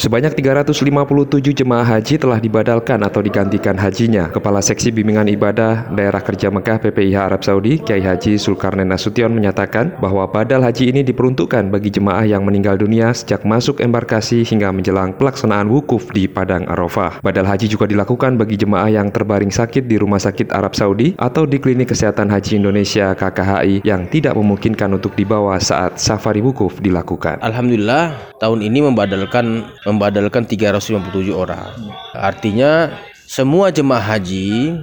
Sebanyak 357 jemaah haji telah dibadalkan atau digantikan hajinya. Kepala Seksi Bimbingan Ibadah Daerah Kerja Mekah PPIH Arab Saudi, Kiai Haji Sulkarnain Nasution menyatakan bahwa badal haji ini diperuntukkan bagi jemaah yang meninggal dunia sejak masuk embarkasi hingga menjelang pelaksanaan wukuf di Padang Arafah. Badal haji juga dilakukan bagi jemaah yang terbaring sakit di Rumah Sakit Arab Saudi atau di Klinik Kesehatan Haji Indonesia KKHI yang tidak memungkinkan untuk dibawa saat safari wukuf dilakukan. Alhamdulillah tahun ini membadalkan membadalkan 357 orang. Artinya semua jemaah haji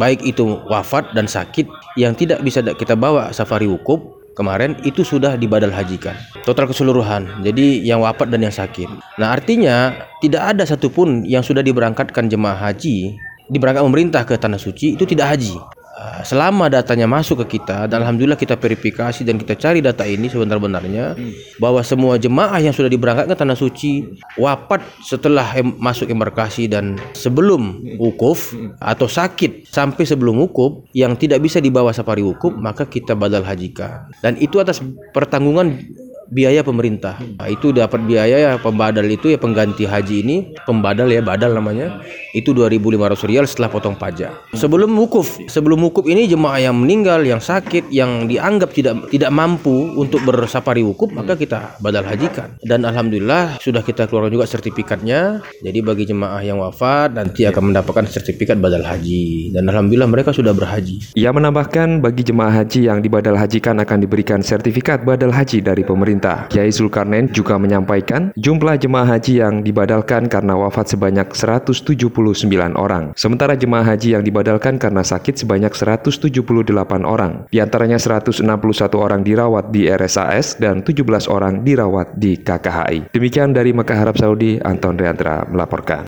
baik itu wafat dan sakit yang tidak bisa kita bawa safari wukuf kemarin itu sudah dibadal hajikan. Total keseluruhan jadi yang wafat dan yang sakit. Nah artinya tidak ada satupun yang sudah diberangkatkan jemaah haji diberangkat pemerintah ke tanah suci itu tidak haji selama datanya masuk ke kita dan alhamdulillah kita verifikasi dan kita cari data ini sebenar-benarnya hmm. bahwa semua jemaah yang sudah diberangkatkan ke tanah suci wafat setelah em masuk embarkasi dan sebelum wukuf hmm. atau sakit sampai sebelum wukuf yang tidak bisa dibawa safari wukuf maka kita badal hajikan dan itu atas pertanggungan biaya pemerintah. Nah, itu dapat biaya ya pembadal itu ya pengganti haji ini, pembadal ya badal namanya, itu 2.500 rial setelah potong pajak. Sebelum wukuf, sebelum wukuf ini jemaah yang meninggal, yang sakit, yang dianggap tidak tidak mampu untuk bersafari wukuf, maka kita badal hajikan. Dan alhamdulillah sudah kita keluarkan juga sertifikatnya. Jadi bagi jemaah yang wafat nanti akan mendapatkan sertifikat badal haji. Dan alhamdulillah mereka sudah berhaji. Ia menambahkan bagi jemaah haji yang dibadal hajikan akan diberikan sertifikat badal haji dari pemerintah pemerintah. Kiai Zulkarnain juga menyampaikan jumlah jemaah haji yang dibadalkan karena wafat sebanyak 179 orang. Sementara jemaah haji yang dibadalkan karena sakit sebanyak 178 orang. Di antaranya 161 orang dirawat di RSAS dan 17 orang dirawat di KKHI. Demikian dari Mekah Arab Saudi, Anton Riandra melaporkan.